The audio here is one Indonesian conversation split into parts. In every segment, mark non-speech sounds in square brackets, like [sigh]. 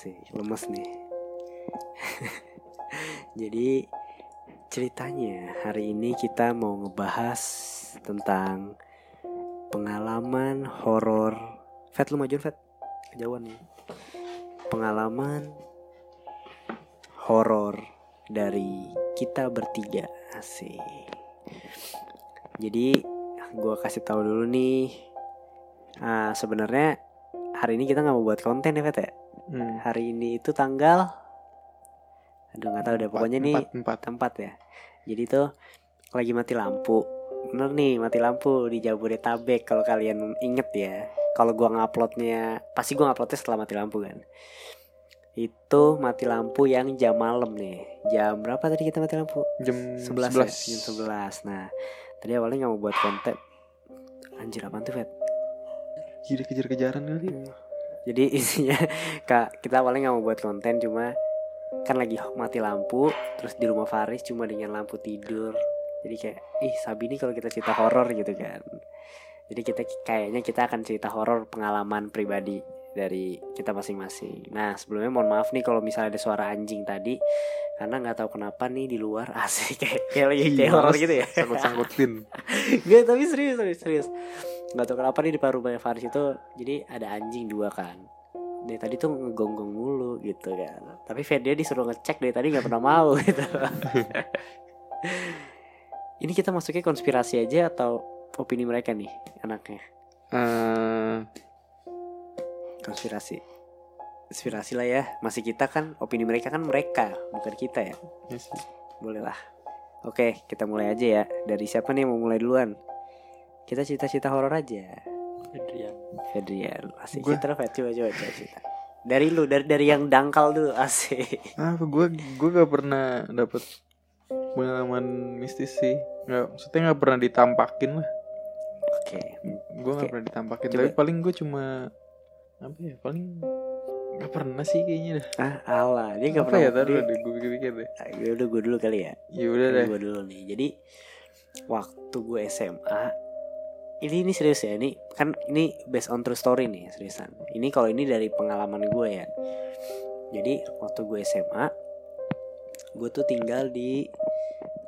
Asik, lemes nih. [laughs] Jadi ceritanya hari ini kita mau ngebahas tentang pengalaman horor. Fat lu maju Fat. Kejauhan nih. Pengalaman horor dari kita bertiga. Asik. Jadi gua kasih tahu dulu nih. Ah, sebenarnya hari ini kita nggak mau buat konten ya Fet ya. Hmm. Hari ini itu tanggal Aduh nggak tahu deh pokoknya nih empat, empat. tempat ya. Jadi tuh lagi mati lampu. Bener nih mati lampu di Jabodetabek kalau kalian inget ya. Kalau gua nguploadnya pasti gua nguploadnya setelah mati lampu kan. Itu mati lampu yang jam malam nih. Jam berapa tadi kita mati lampu? Jam 11 ya? Jam 11. Nah, tadi awalnya nggak mau buat konten. Anjir apaan tuh, Fet? Jadi kejar-kejaran kali. Jadi [laughs] isinya kak kita awalnya nggak mau buat konten cuma kan lagi mati lampu terus di rumah Faris cuma dengan lampu tidur. Jadi kayak ih Sabi ini kalau kita cerita horor gitu kan. Jadi kita kayaknya kita akan cerita horor pengalaman pribadi dari kita masing-masing. Nah sebelumnya mohon maaf nih kalau misalnya ada suara anjing tadi karena nggak tahu kenapa nih di luar [laughs] asik kayak kayak lagi kayak horor gitu ya. Sangkut-sangkutin. [laughs] Gak tapi serius serius serius Gak tau kenapa nih di paru rumahnya Faris itu Jadi ada anjing dua kan. Dari tadi tuh ngegonggong mulu gitu kan. Tapi dia disuruh ngecek dari tadi gak pernah mau [laughs] gitu. Ini kita masuknya konspirasi aja atau opini mereka nih anaknya? Eh, Konspirasi. Konspirasi lah ya. Masih kita kan opini mereka kan mereka Bukan kita ya. Sih. Boleh lah. Oke kita mulai aja ya. Dari siapa nih yang mau mulai duluan Kita cerita-cerita horor aja Adrian Fedrian asik Gua- cerita Fed coba coba cerita dari lu dari dari yang dangkal dulu asik apa gue gue gak pernah dapet pengalaman mistis sih. Nggak, maksudnya nggak pernah ditampakin lah. oke Gue nggak Oke. pernah ditampakin. Coba. Tapi paling gue cuma apa ya? Paling nggak pernah sih kayaknya dah. ah Allah dia apa pernah ya? Taruh dia- deh, gue pikir-pikir deh. Ah, ya udah gue dulu kali ya Ya udah deh. gue dulu nih jadi waktu gue SMA ini ini serius ya ini kan ini based on true story nih seriusan. Ini kalau ini dari pengalaman gue ya. Jadi waktu gue SMA gue tuh tinggal di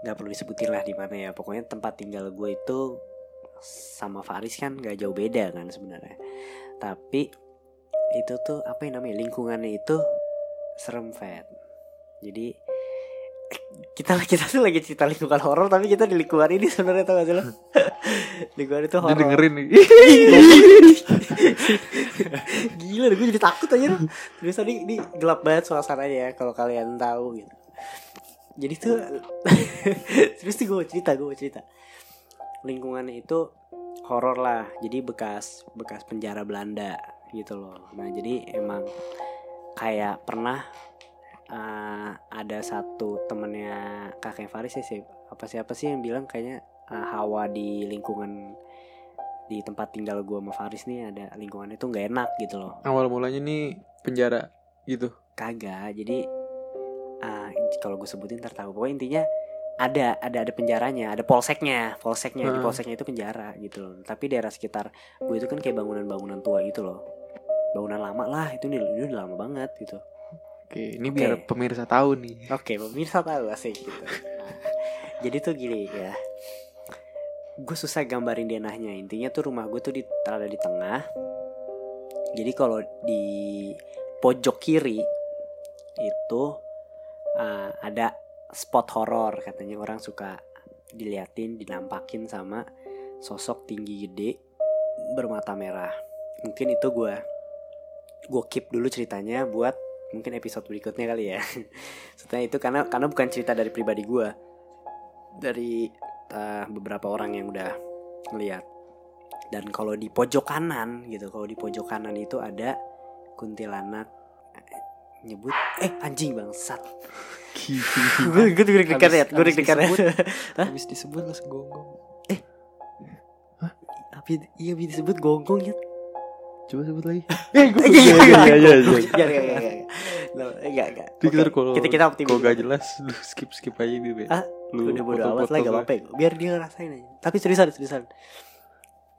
nggak perlu disebutin lah di mana ya. Pokoknya tempat tinggal gue itu sama Faris kan gak jauh beda kan sebenarnya. Tapi itu tuh apa yang namanya lingkungannya itu serem Fed jadi kita kita tuh lagi cerita lingkungan horor tapi kita di lingkungan ini sebenarnya tau gak sih lo? [laughs] Lingkungan itu horor. dengerin nih. [laughs] gila gue jadi takut aja terus tadi ini gelap banget suasananya ya kalau kalian tahu gitu. Jadi tuh [laughs] terus tuh gue cerita gue cerita. Lingkungannya itu horor lah. Jadi bekas bekas penjara Belanda gitu loh. Nah jadi emang kayak pernah eh, ada satu temennya kakek Faris ya sih apa siapa sih yang bilang kayaknya eh, hawa di lingkungan di tempat tinggal gua sama Faris nih ada lingkungannya tuh nggak enak gitu loh. Awal mulanya nih penjara gitu. kagak jadi ah, kalau gue sebutin ntar tahu. Pokoknya intinya ada ada ada penjaranya ada polseknya. Polseknya di Heeh. polseknya itu penjara gitu loh. Tapi daerah sekitar gue itu kan kayak bangunan-bangunan tua gitu loh. Bangunan lama lah itu nih udah lama banget gitu Oke, ini Oke. biar pemirsa tahu nih. Oke, pemirsa tahu asik gitu. Nah, jadi tuh gini ya. Gue susah gambarin denahnya. Intinya tuh rumah gue tuh di terada di tengah. Jadi kalau di pojok kiri itu uh, ada spot horor katanya orang suka diliatin, dinampakin sama sosok tinggi gede bermata merah. Mungkin itu gue gue keep dulu ceritanya buat mungkin episode berikutnya kali ya. [laughs] Setelah itu karena karena bukan cerita dari pribadi gue, dari uh, beberapa orang yang udah ngeliat. Dan kalau di pojok kanan gitu, kalau di pojok kanan itu ada kuntilanak eh, nyebut eh anjing bangsat Gila. gue gue deg-degan ya gue Habis- deg-degan ya [laughs] habis Habis disebut langsung gonggong. tapi iya bisa disebut gonggong ya Coba sebut lagi. Eh, gue [laughs] Iya, iya iya iya. Iya. Enggak, enggak, kalau kita kita optimis. kalau gak jelas lu skip skip aja ya. Ah, Lu udah bodo amat lah gak apa-apa. Biar dia ngerasain aja. Tapi seriusan, seriusan.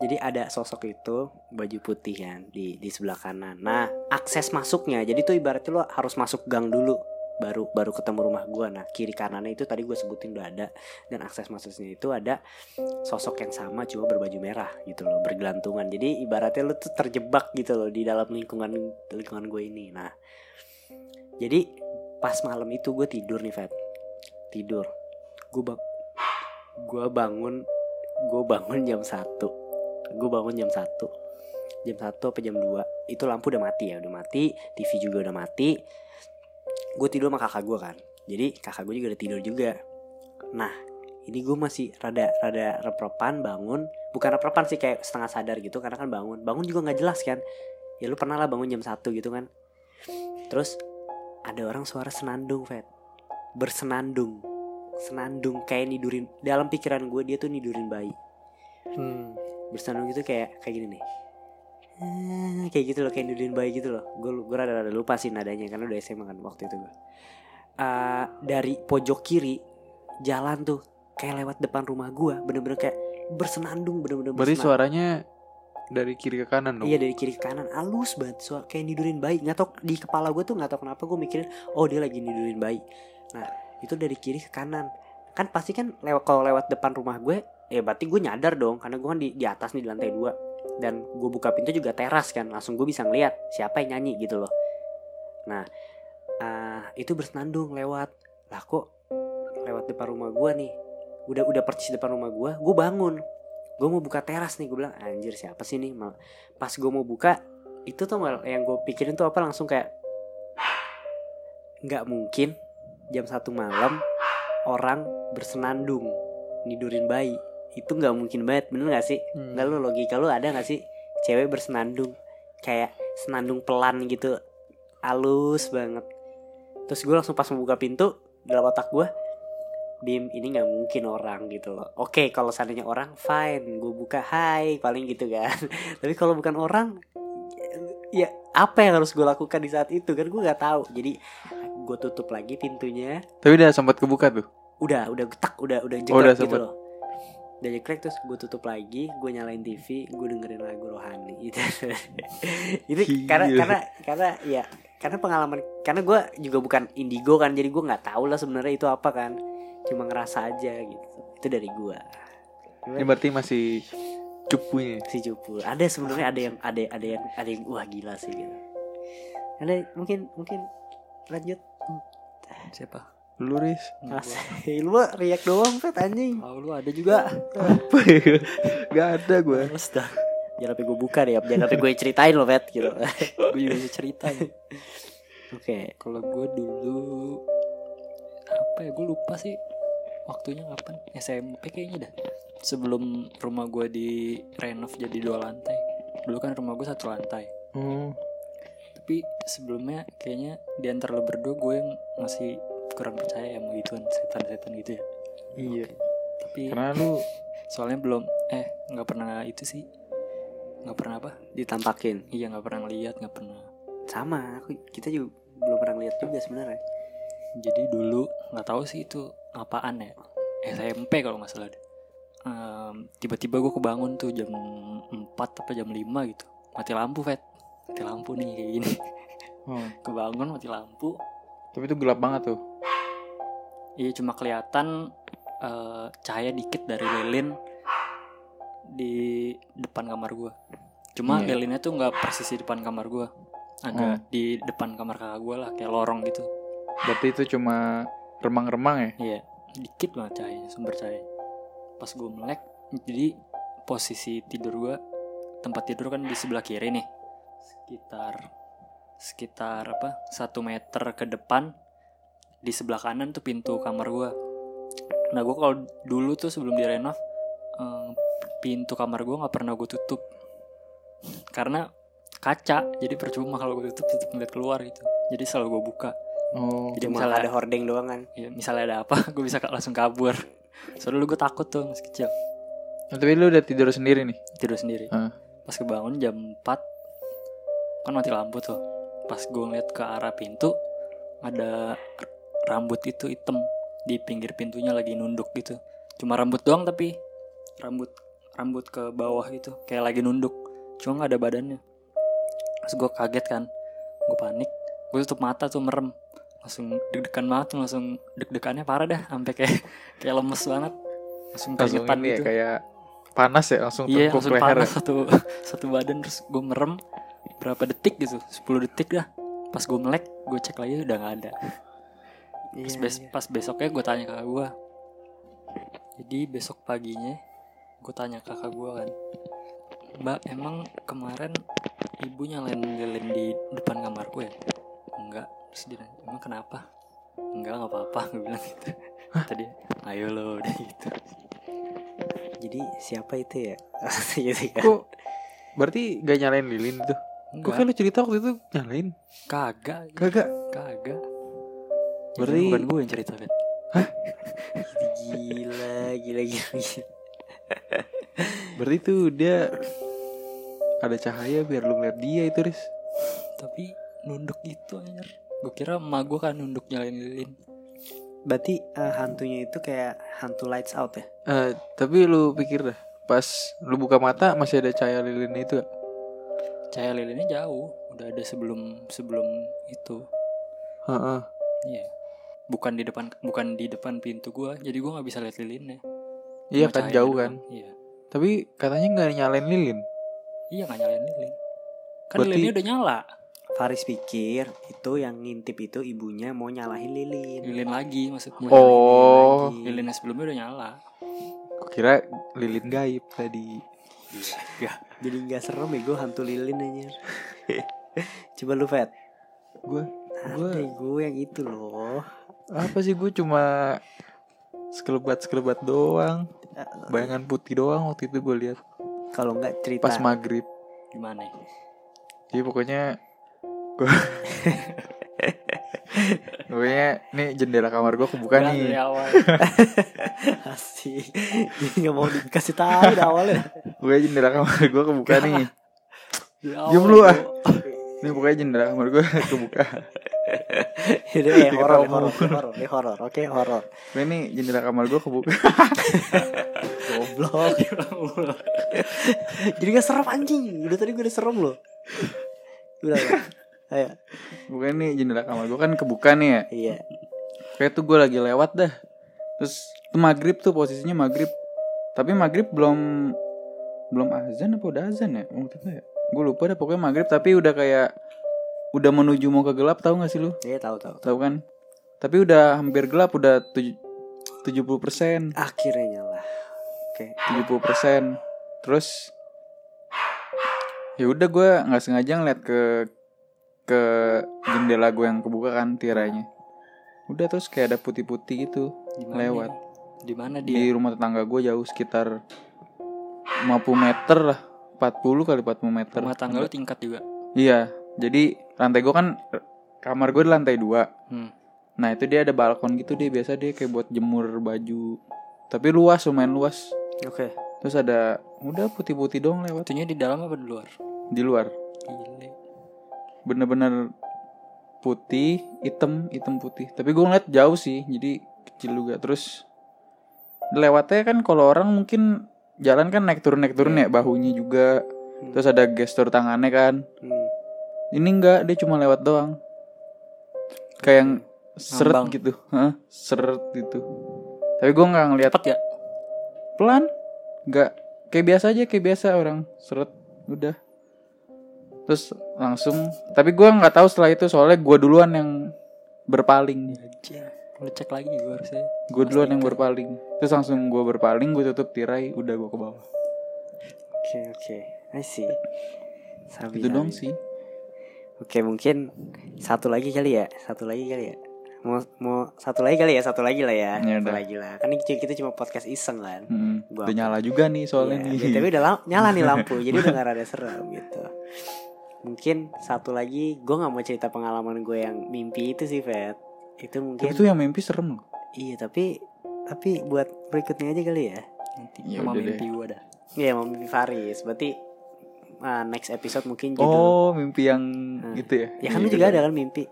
Jadi ada sosok itu baju putih kan di di sebelah kanan. Nah, akses masuknya. Jadi tuh ibaratnya lo harus masuk gang dulu baru baru ketemu rumah gua. Nah, kiri kanannya itu tadi gue sebutin udah ada dan akses masuknya itu ada sosok yang sama cuma berbaju merah gitu loh, bergelantungan. Jadi ibaratnya lo tuh terjebak gitu loh di dalam lingkungan lingkungan gue ini. Nah, jadi pas malam itu gue tidur nih, Fat. Tidur. Gue gue bangun gue bangun jam 1 gue bangun jam 1 jam 1 apa jam 2 itu lampu udah mati ya udah mati. TV juga udah mati. Gue tidur sama kakak gue kan. Jadi kakak gue juga udah tidur juga. Nah ini gue masih rada rada repropan bangun. Bukan repropan sih kayak setengah sadar gitu karena kan bangun. Bangun juga nggak jelas kan. Ya lu pernah lah bangun jam 1 gitu kan. Terus ada orang suara senandung Fed bersenandung. Senandung kayak nidurin dalam pikiran gue dia tuh nidurin bayi. Hmm. bersenandung gitu kayak kayak gini nih. Eh, kayak gitu loh kayak nidurin bayi gitu loh. Gue gue rada rada lupa sih nadanya karena udah SMA kan waktu itu gue. Eh, dari pojok kiri jalan tuh kayak lewat depan rumah gue. Bener-bener kayak bersenandung bener-bener Berarti suaranya dari kiri ke kanan dong. Iya dari kiri ke kanan. Halus banget suara kayak nidurin bayi. Nggak tau di kepala gue tuh nggak tau kenapa gue mikirin oh dia lagi nidurin bayi. Nah itu dari kiri ke kanan. Kan pasti kan lewat kalau lewat depan rumah gue ya berarti gue nyadar dong karena gue kan di, di atas nih di lantai dua. Dan gue buka pintu juga teras kan langsung gue bisa ngeliat siapa yang nyanyi gitu loh. Nah ah, itu bersenandung lewat. Lah kok lewat depan rumah gue nih? Udah udah percis depan rumah gue gue bangun gue mau buka teras nih gue bilang anjir siapa sih nih? Pas gue mau buka itu tuh yang gue pikirin tuh apa langsung kayak nggak mungkin jam satu malam orang bersenandung nidurin bayi. Itu nggak mungkin banget bener gak sih? Hmm. nggak lu logika lu ada nggak sih? Cewek bersenandung kayak senandung pelan gitu halus banget. Terus gue langsung pas membuka pintu dalam otak gue Bim ini nggak mungkin orang gitu loh. Oke kalau seandainya orang fine Gue buka hai paling gitu kan. [laughs] Tapi kalau bukan orang Ya apa yang harus gue lakukan di saat itu Kan gue nggak tahu. Jadi gue tutup lagi pintunya. Tapi udah sempat kebuka tuh. Udah udah getak Udah udah Oh, udah jeglek gitu sempet. loh. Udah jeglek terus gue tutup lagi Gue nyalain TV Gue dengerin lagu rohani gitu. [laughs] Itu karena Karena Karena ya karena pengalaman karena gue juga bukan indigo kan jadi gue nggak tahu lah sebenarnya itu apa kan cuma ngerasa aja gitu itu dari gue Ini berarti masih cupunya. si cupu ada sebenarnya ada yang ada ada yang ada yang wah gila sih gitu ada mungkin mungkin lanjut Siapa? Lu Riz. Mas, [laughs] lu riak doang Fet anjing Tahu lu ada juga. Apa ya? Gak ada gue. Dah. jangan sampai gue buka deh jangan sampai gue ceritain loh Fet gitu [laughs] Gue juga bisa cerita nih. oke Kalau gue dulu apa ya? Gue lupa sih waktunya kapan. SMP kayaknya dah. Sebelum rumah gue di renov jadi dua lantai. Dulu kan rumah gue satu lantai. Oh. Tapi sebelumnya kayaknya di antara lo berdua gue yang masih kurang percaya sama gituan setan-setan gitu ya. Iya. Tapi Karena lu [laughs] soalnya belum eh nggak pernah itu sih nggak pernah apa ditampakin iya nggak pernah lihat nggak pernah sama aku kita juga belum pernah lihat juga sebenarnya jadi dulu nggak tahu sih itu apaan ya? SMP kalau nggak salah deh. Em, tiba-tiba gue kebangun tuh jam 4 apa jam 5 gitu. Mati lampu vet mati lampu nih kayak gini. Oh. [laughs] kebangun mati lampu. Tapi itu gelap banget tuh. iya cuma kelihatan eh, cahaya dikit dari lilin di depan kamar gue cuma Iya. lilinnya tuh nggak persis di depan kamar gue agak di depan kamar kakak gue lah kayak lorong gitu. Berarti itu cuma remang-remang ya? Iya, dikit banget cahayanya, sumber cahaya. Pas gue melek, jadi posisi tidur gue, tempat tidur kan di sebelah kiri nih, sekitar sekitar apa satu meter ke depan, di sebelah kanan tuh pintu kamar gue. Nah gue kalau dulu tuh sebelum direnov, eh, pintu kamar gue nggak pernah gue tutup, karena kaca jadi percuma kalau gue tutup tutup ngeliat keluar gitu jadi selalu gue buka Oh. jadi misalnya ada hordeng doang kan. ya, misalnya ada apa [laughs] gue bisa langsung kabur. Soalnya dulu gue takut tuh masih kecil. Nah, Tapi lu udah tidur sendiri nih. tidur sendiri. Hah. pas kebangun jam 4 kan mati lampu tuh. Pas gue ngeliat ke arah pintu ada rambut itu hitam. Di pinggir pintunya lagi nunduk gitu. Cuma rambut doang tapi rambut rambut ke bawah itu kayak lagi nunduk. Cuma nggak ada badannya. Terus gue kaget kan. Gue panik. Gue tutup mata tuh merem langsung deg-degan banget langsung deg-degannya parah dah sampai kayak kayak lemes banget langsung keringetan ya gitu kayak panas ya langsung Iya langsung leher. panas ya. satu [laughs] satu badan terus gue merem berapa detik gitu 10 detik dah pas gue melek gue cek lagi udah nggak ada pas, Iya, bes- iya. pas besoknya gue tanya kakak gue jadi besok paginya gue tanya kakak gue kan mbak emang kemarin ibu nyalain lilin di depan kamar gue ya terus dia nanya, emang kenapa enggak nggak apa-apa gue bilang gitu tadi ayo lo [laughs] udah gitu Jadi siapa itu ya? [laughs] gitu kan. Kok berarti gak nyalain lilin itu? Kok kayak lu cerita waktu itu nyalain? kagak Kagak. Kagak. Berarti- Berarti bukan gue yang cerita, Fet. Gila, gila, gila. gila. [laughs] Berarti tuh dia ada cahaya biar lu ngeliat dia itu, Riz. Tapi nunduk itu anjir. Gue kira emak gue kan nunduk nyalain lilin. Berarti eh, hantunya itu kayak hantu lights out ya? Eh, tapi lu pikir dah, pas lu buka mata masih ada cahaya lilin itu gak? Cahaya lilinnya jauh. Udah ada sebelum sebelum itu. Heeh. Iya. Bukan di depan bukan di depan pintu gue. Jadi gue nggak bisa lihat lilinnya. Iya kan jauh doang. kan. Iya. Tapi katanya nggak nyalain lilin. Iya nggak nyalain lilin. Kan Berarti- lilinnya udah nyala. Faris pikir itu yang ngintip itu ibunya mau nyalahin lilin. Lilin lagi maksudnya. Oh. Lilin yang sebelumnya udah nyala. Gua kira lilin gaib tadi. Iya. Jadi nggak serem ya gue hantu lilin aja. [laughs] Coba lu Fet. Gue Ada gue yang itu loh. apa sih gue cuma sekelebat sekelebat doang. Bayangan putih doang waktu itu gue lihat Kalau nggak cerita. pas maghrib. Gimana? ya? Jadi pokoknya gue Pokoknya nih jendela kamar gue kebuka dari nih. [laughs] Asik. Jadi nggak mau dikasih tahu dari awalnya. Pokoknya jendela kamar gue kebuka nih. Dari Diam lu ah. Nih pokoknya jendela kamar gue [laughs] kebuka. Ini eh, horor, kamu. horor, horor, ini horor. Oke, horor. Pokoknya nih jendela kamar gue kebuka. [laughs] Goblok. Jadi gak serem anjing. Udah tadi gue udah serem loh. Udah. Ayo. Pokoknya nih jendela kamar gue kan kebuka nih ya. Iya. Kayak tuh gue lagi lewat dah. Terus itu maghrib tuh posisinya maghrib. Tapi maghrib belum belum azan apa udah azan ya waktu itu ya. Gue lupa dah pokoknya maghrib tapi udah kayak udah menuju mau ke gelap tahu gak sih lu? Iya tahu tahu. Tahu kan? Tapi udah hampir gelap udah tuj- 70 persen, Akhirnya nyala. Oke. 70 persen. Terus ya udah gue nggak sengaja ngeliat ke ke jendela gue yang kebuka kan tirainya. Udah terus kayak ada putih-putih gitu Di mana lewat? Di mana di dia? rumah tetangga gue jauh sekitar 50 meter lah 40 kali 40 meter Rumah tangga lu tingkat juga. iya jadi lantai gue kan kamar gue di lantai dua Hmm. nah itu dia ada balkon gitu dia biasa dia kayak buat jemur baju tapi luas lumayan luas Oke. terus ada udah putih-putih dong lewat Itunya di dalam apa di luar? di luar Gile. Bener-bener putih hitam hitam putih. Tapi gue ngeliat jauh sih jadi kecil juga. Terus lewatnya kan kalau orang mungkin jalan kan naik turun naik turun ya bahunya juga. Terus ada gestur tangannya kan. Hmm. ini enggak dia cuma lewat doang. Kayak yang seret Ngambang. gitu. Hah? seret gitu. Tapi gue nggak ngeliat. Cepet ya? pelan. Nggak. Kayak biasa aja kayak biasa orang. Seret. Udah terus langsung tapi gua nggak tahu setelah itu soalnya gua duluan yang berpaling. Lu cek lagi gue harusnya. gue duluan yang berpaling terus langsung gua berpaling gue tutup tirai udah gua ke bawah Oke oke. I see. Sabi, itu dong sih Oke mungkin satu lagi kali ya. Satu lagi kali ya. Mau mau satu lagi kali ya. Satu lagi lah ya. Ya satu udah. lagi lah. Kan ini kita cuma podcast iseng kan. Hmm, Gua udah nyala juga nih soalnya Iya, nih Tapi udah nyala nih [laughs] lampu. jadi udah gak rada serem gitu. Mungkin satu lagi gue nggak mau cerita pengalaman gue yang mimpi itu sih Fed itu Tapi mungkin itu yang mimpi serem loh. iya tapi tapi buat berikutnya aja kali ya nanti Ya sama mimpi gue dah Iya mau mimpi Faris berarti ah, next episode mungkin judul Oh, mimpi yang Nah. gitu ya. ya kan lu Iya, juga bener. ada kan mimpi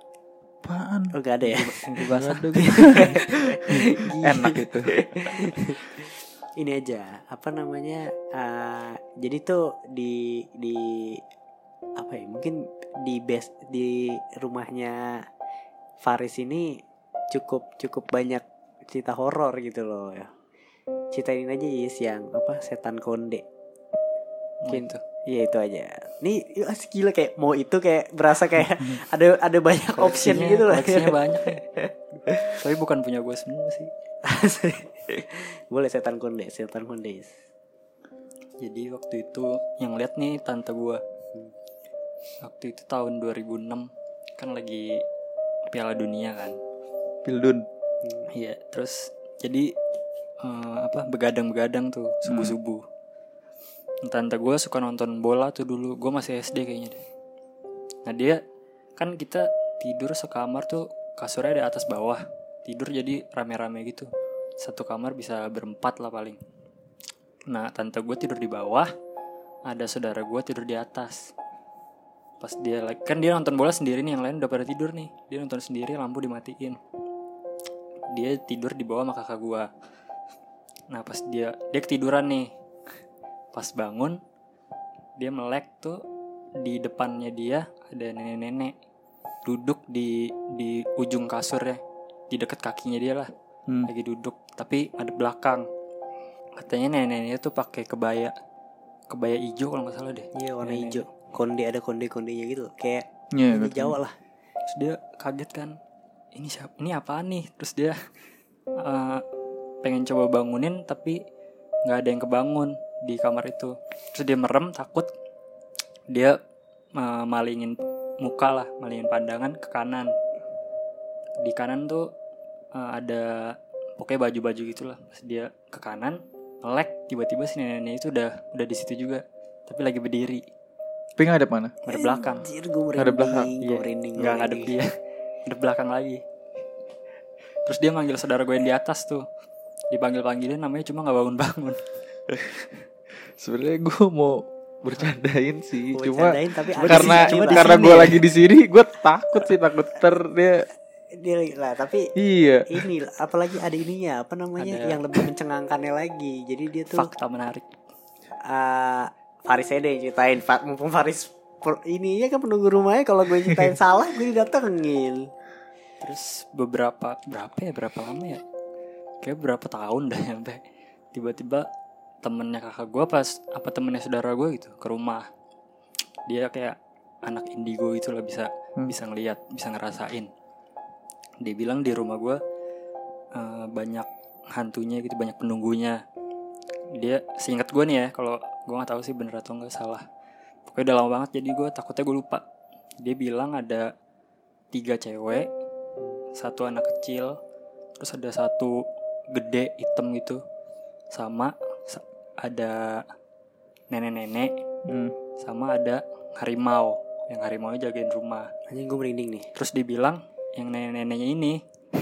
Apaan? oh gak ada ya mimpi basah. [laughs] Enak itu. ini aja apa namanya ah, jadi tuh di di apa ya mungkin di best di rumahnya Faris ini cukup cukup banyak cerita horor gitu loh ya ceritain aja Yis yang apa setan konde mungkin gitu. Iya itu aja. Nih asik gila kayak mau itu kayak berasa kayak [laughs] ada ada banyak option gitu lah. koleksinya [laughs] banyak nih. tapi bukan punya gue semua sih Boleh setan konde, setan konde. Jadi waktu itu yang lihat nih tante gua. Waktu itu tahun 2006 kan lagi Piala Dunia kan. Pildun. Iya, terus jadi eh, apa begadang-begadang tuh subuh-subuh. Tante gua suka nonton bola tuh dulu. Gua masih SD kayaknya deh. Nah, dia kan kita tidur sekamar tuh kasurnya ada atas bawah. Tidur jadi rame-rame gitu. Satu kamar bisa berempat lah paling. Nah, tante gue tidur di bawah, ada saudara gue tidur di atas. Pas dia lagi kan dia nonton bola sendiri nih, yang lain udah pada tidur nih. Dia nonton sendiri, lampu dimatiin. Dia tidur di bawah sama kakak gue. Nah, pas dia dia ketiduran nih. Pas bangun, dia melek tuh di depannya dia ada nenek-nenek duduk di di ujung kasurnya, di dekat kakinya dia lah Hmm. lagi duduk tapi ada belakang katanya nenek-neneknya tuh pakai kebaya kebaya hijau kalau nggak salah deh Iya warna hijau. Konde ada konde kondenya gitu. Kayak Iya, di betul. Jawa lah. terus dia kaget kan ini siapa ini apaan nih terus dia eh, pengen coba bangunin tapi nggak ada yang kebangun di kamar itu terus dia merem takut dia eh, malingin muka lah malingin pandangan ke kanan di kanan tuh eh, ada pokoknya baju-baju gitulah pas dia ke kanan melek tiba-tiba si nenek itu udah udah di situ juga tapi lagi berdiri Tapi ada mana? ada belakang Anjir gue merinding. Ada belakang. Gue Iya, merinding. nggak ngadep merinding. dia ngadep belakang lagi terus dia manggil saudara gue yang di atas tuh dipanggil panggilin namanya cuma nggak bangun bangun [laughs] Sebenarnya gue mau bercandain sih, cuma bercandain, tapi cuma ada karena sih, cuma karena gue lagi di sini, gue takut sih takut ter dia. dia lah tapi Iya. ini apalagi ada ininya apa namanya Ada- yang lebih mencengangkannya lagi jadi dia tuh fakta menarik eh Faris aja deh ceritain. Mumpung Faris ini ya kan penunggu rumahnya kalau gue ceritain [laughs] salah gue didatengin. Terus beberapa berapa ya berapa lama ya? Kayak berapa tahun dah sampai. Tiba-tiba temennya kakak gue pas apa temennya saudara gue gitu ke rumah. Dia kayak anak indigo gitu lah bisa Hmm. bisa ngelihat bisa ngerasain. Dia bilang di rumah gue eh, banyak hantunya gitu banyak penunggunya. Dia seingat gue nih ya kalau gue nggak tahu sih bener atau nggak salah. Pokoknya udah lama banget jadi gue takutnya gue lupa. Dia bilang ada tiga cewek satu anak kecil terus ada satu gede hitam gitu. Sama sa- ada nenek-nenek Hmm. sama ada harimau. Yang harimau jagain rumah. Anjing gue merinding nih. Terus dibilang yang nenek-neneknya ini [laughs]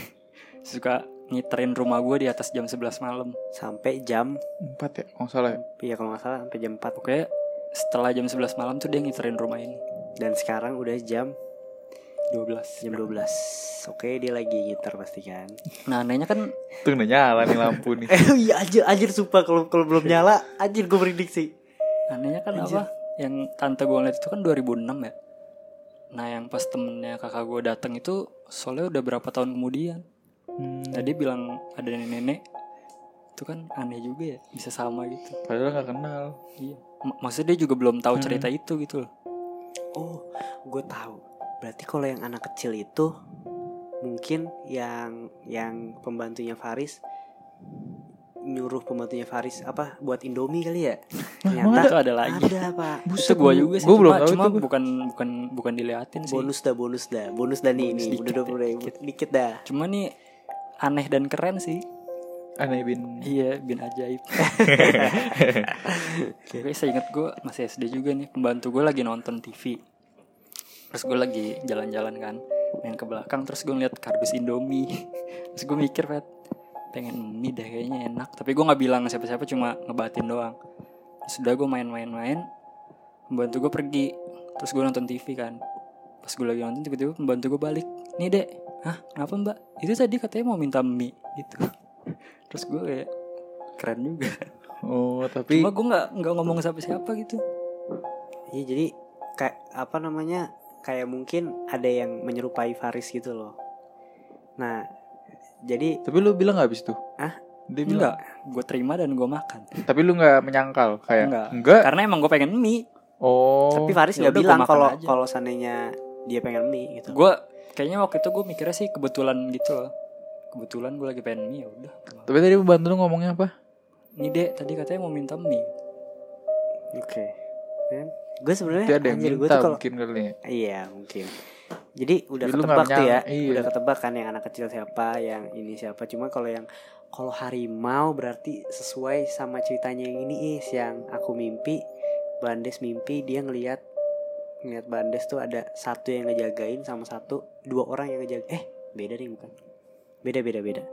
suka ngiterin rumah gue di atas jam 11 malam. Sampai jam Empat ya, oh salah ya. iya kalau nggak salah sampai jam 4 pokoknya setelah jam 11 malam tuh dia ngiterin rumah ini. Dan sekarang udah jam 12 jam 12 oke dia lagi gitar pasti kan. Nah anehnya kan Tuh udah nyala nih lampu nih. [laughs] eh iya anjir anjir sumpah kalau kalau belum nyala anjir gue merinding sih. Anehnya kan Anjir. apa? Yang tante gue ngeliat itu kan 2006 ya? Nah yang pas temennya kakak gue datang itu soalnya udah berapa tahun kemudian Hmm. nah dia bilang ada nenek-nenek. Itu kan aneh juga ya bisa sama gitu. Padahal gak kenal. iya. M- maksudnya dia juga belum tahu Hmm. cerita itu gitu loh. Oh gue tahu. Berarti kalau yang anak kecil itu mungkin yang yang pembantunya Faris nyuruh pembantunya Faris apa buat Indomie kali ya? [laughs] Ternyata itu ada lagi. ada pak. Itu gue juga sih. Gue belum cuma, tahu cuma itu. bukan bukan bukan diliatin sih. Bonus dah bonus dah. Bonus dah nih Bonus nih dikit udah dikit. dikit dah. Cuma nih aneh dan keren sih. Aneh bin. iya bin ajaib. [laughs] Oke saya ingat gue masih SD juga nih Pembantu gue lagi nonton TV terus gue lagi jalan-jalan kan main ke belakang terus gue ngeliat kardus Indomie. [laughs] Terus gue mikir Pet pengen mie deh kayaknya enak. Tapi gue nggak bilang siapa-siapa cuma ngebatin doang. Sudah gue main-main-main pembantu gue pergi. Terus gue nonton TV kan. Pas gue lagi nonton tiba-tiba pembantu gue balik. Nih dek hah kenapa mbak itu tadi katanya mau minta mie gitu [laughs] terus gue kayak keren juga Oh, tapi cuma gue nggak nggak ngomong siapa siapa gitu Iya jadi kayak apa namanya kayak mungkin ada yang menyerupai Faris gitu loh. Nah jadi tapi lu bilang nggak habis itu? Ah? Dia bilang. enggak gue terima dan gue makan Tapi lu nggak menyangkal kayak Enggak. enggak. karena emang gue pengen mie Oh. tapi Faris ya nggak bilang kalau kalau seandainya dia pengen mie gitu. gue kayaknya waktu itu gue mikirnya sih kebetulan gitu loh kebetulan gue lagi pengen mie ya udah Tapi tadi pembantu lu ngomongnya apa? nih dek tadi katanya mau minta mie Oke. Gue sebenarnya ada yang minta tuh kalau mungkin kali ya. Iya mungkin. Jadi udah Jadi ketebak tuh ya, iya. udah ketebak kan yang anak kecil siapa, yang ini siapa. Cuma kalau yang kalau harimau berarti sesuai sama ceritanya yang ini is yang aku mimpi. Bandes mimpi dia ngelihat ngelihat Bandes tuh ada satu yang ngejagain sama satu dua orang yang ngejaga. Eh beda nih bukan? Beda beda beda.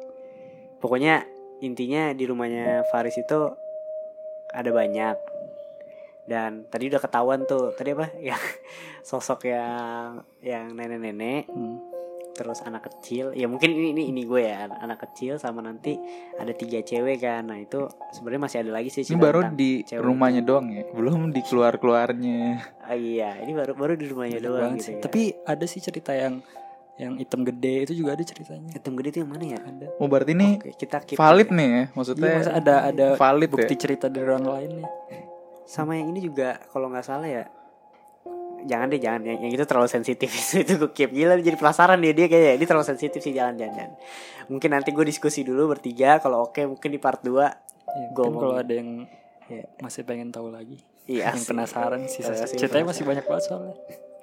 Pokoknya intinya di rumahnya Faris itu ada banyak dan tadi udah ketahuan tuh tadi apa [laughs] yang sosok yang yang nenek-nenek Hmm. Terus anak kecil ya mungkin ini ini ini gue ya anak kecil sama nanti ada tiga cewek kan nah itu sebenarnya masih ada lagi sih Ini baru di cewek rumahnya doang ya, belum di keluar keluarnya. Ah, iya ini baru baru di rumahnya Banyak doang gitu sih. ya. tapi ada sih cerita yang yang hitam gede itu juga ada ceritanya hitam gede itu yang mana ya ada Oh berarti ini Oke, kita keep valid ya. nih ya, Iya, maksudnya masa ada ada valid bukti ya. cerita dari orang lainnya sama yang ini juga kalau nggak salah ya jangan deh jangan yang, yang itu terlalu sensitif [laughs] itu itu gue keep gila jadi penasaran dia dia kayak ini terlalu sensitif sih jangan jangan jangan. mungkin nanti gue diskusi dulu bertiga kalau oke mungkin di part 2 ya, mau- kalau ada yang Ya. masih pengen tahu lagi iya yang sih. penasaran sih Iya, sih, ceritanya penasaran. masih banyak banget soalnya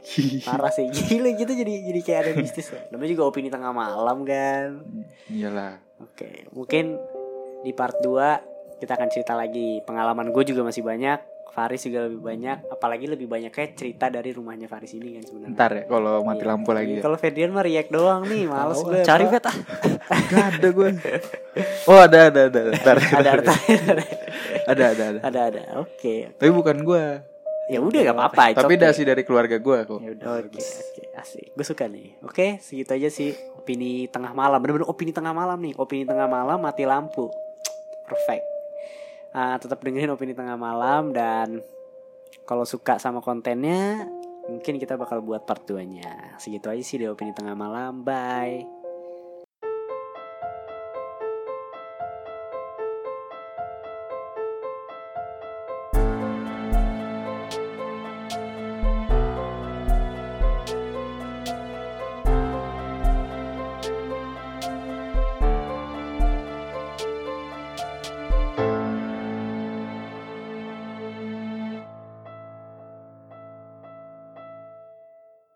[laughs] parah sih gila gitu jadi jadi kayak ada bisnis loh. namanya juga opini tengah malam kan Iyalah. oke mungkin di part 2 kita akan cerita lagi pengalaman gue juga masih banyak Faris juga lebih banyak apalagi lebih banyak kayak cerita dari rumahnya Faris ini kan sebenarnya Ntar ya kalau mati Iya. lampu lagi. Ya. Kalau Ferdian mah react doang nih, males gue. cari vet ah Gak ada gue. [laughs] Oh ada ada ada. Ntar, Ada ada ada ada ada. ada ada. Oke. Tapi bukan gue. Ya udah gak apa-apa. Tapi okay. dasi dari keluarga gue kok. ya udah Oke, oke, asik. Gue suka nih. Oke, segitu aja sih opini tengah malam. Bener-bener opini tengah malam nih. Opini tengah malam mati lampu. Perfect. Ah, tetap dengerin opini tengah malam dan kalau suka sama kontennya, mungkin kita bakal buat part 2-nya. Segitu aja sih di opini tengah malam. Bye.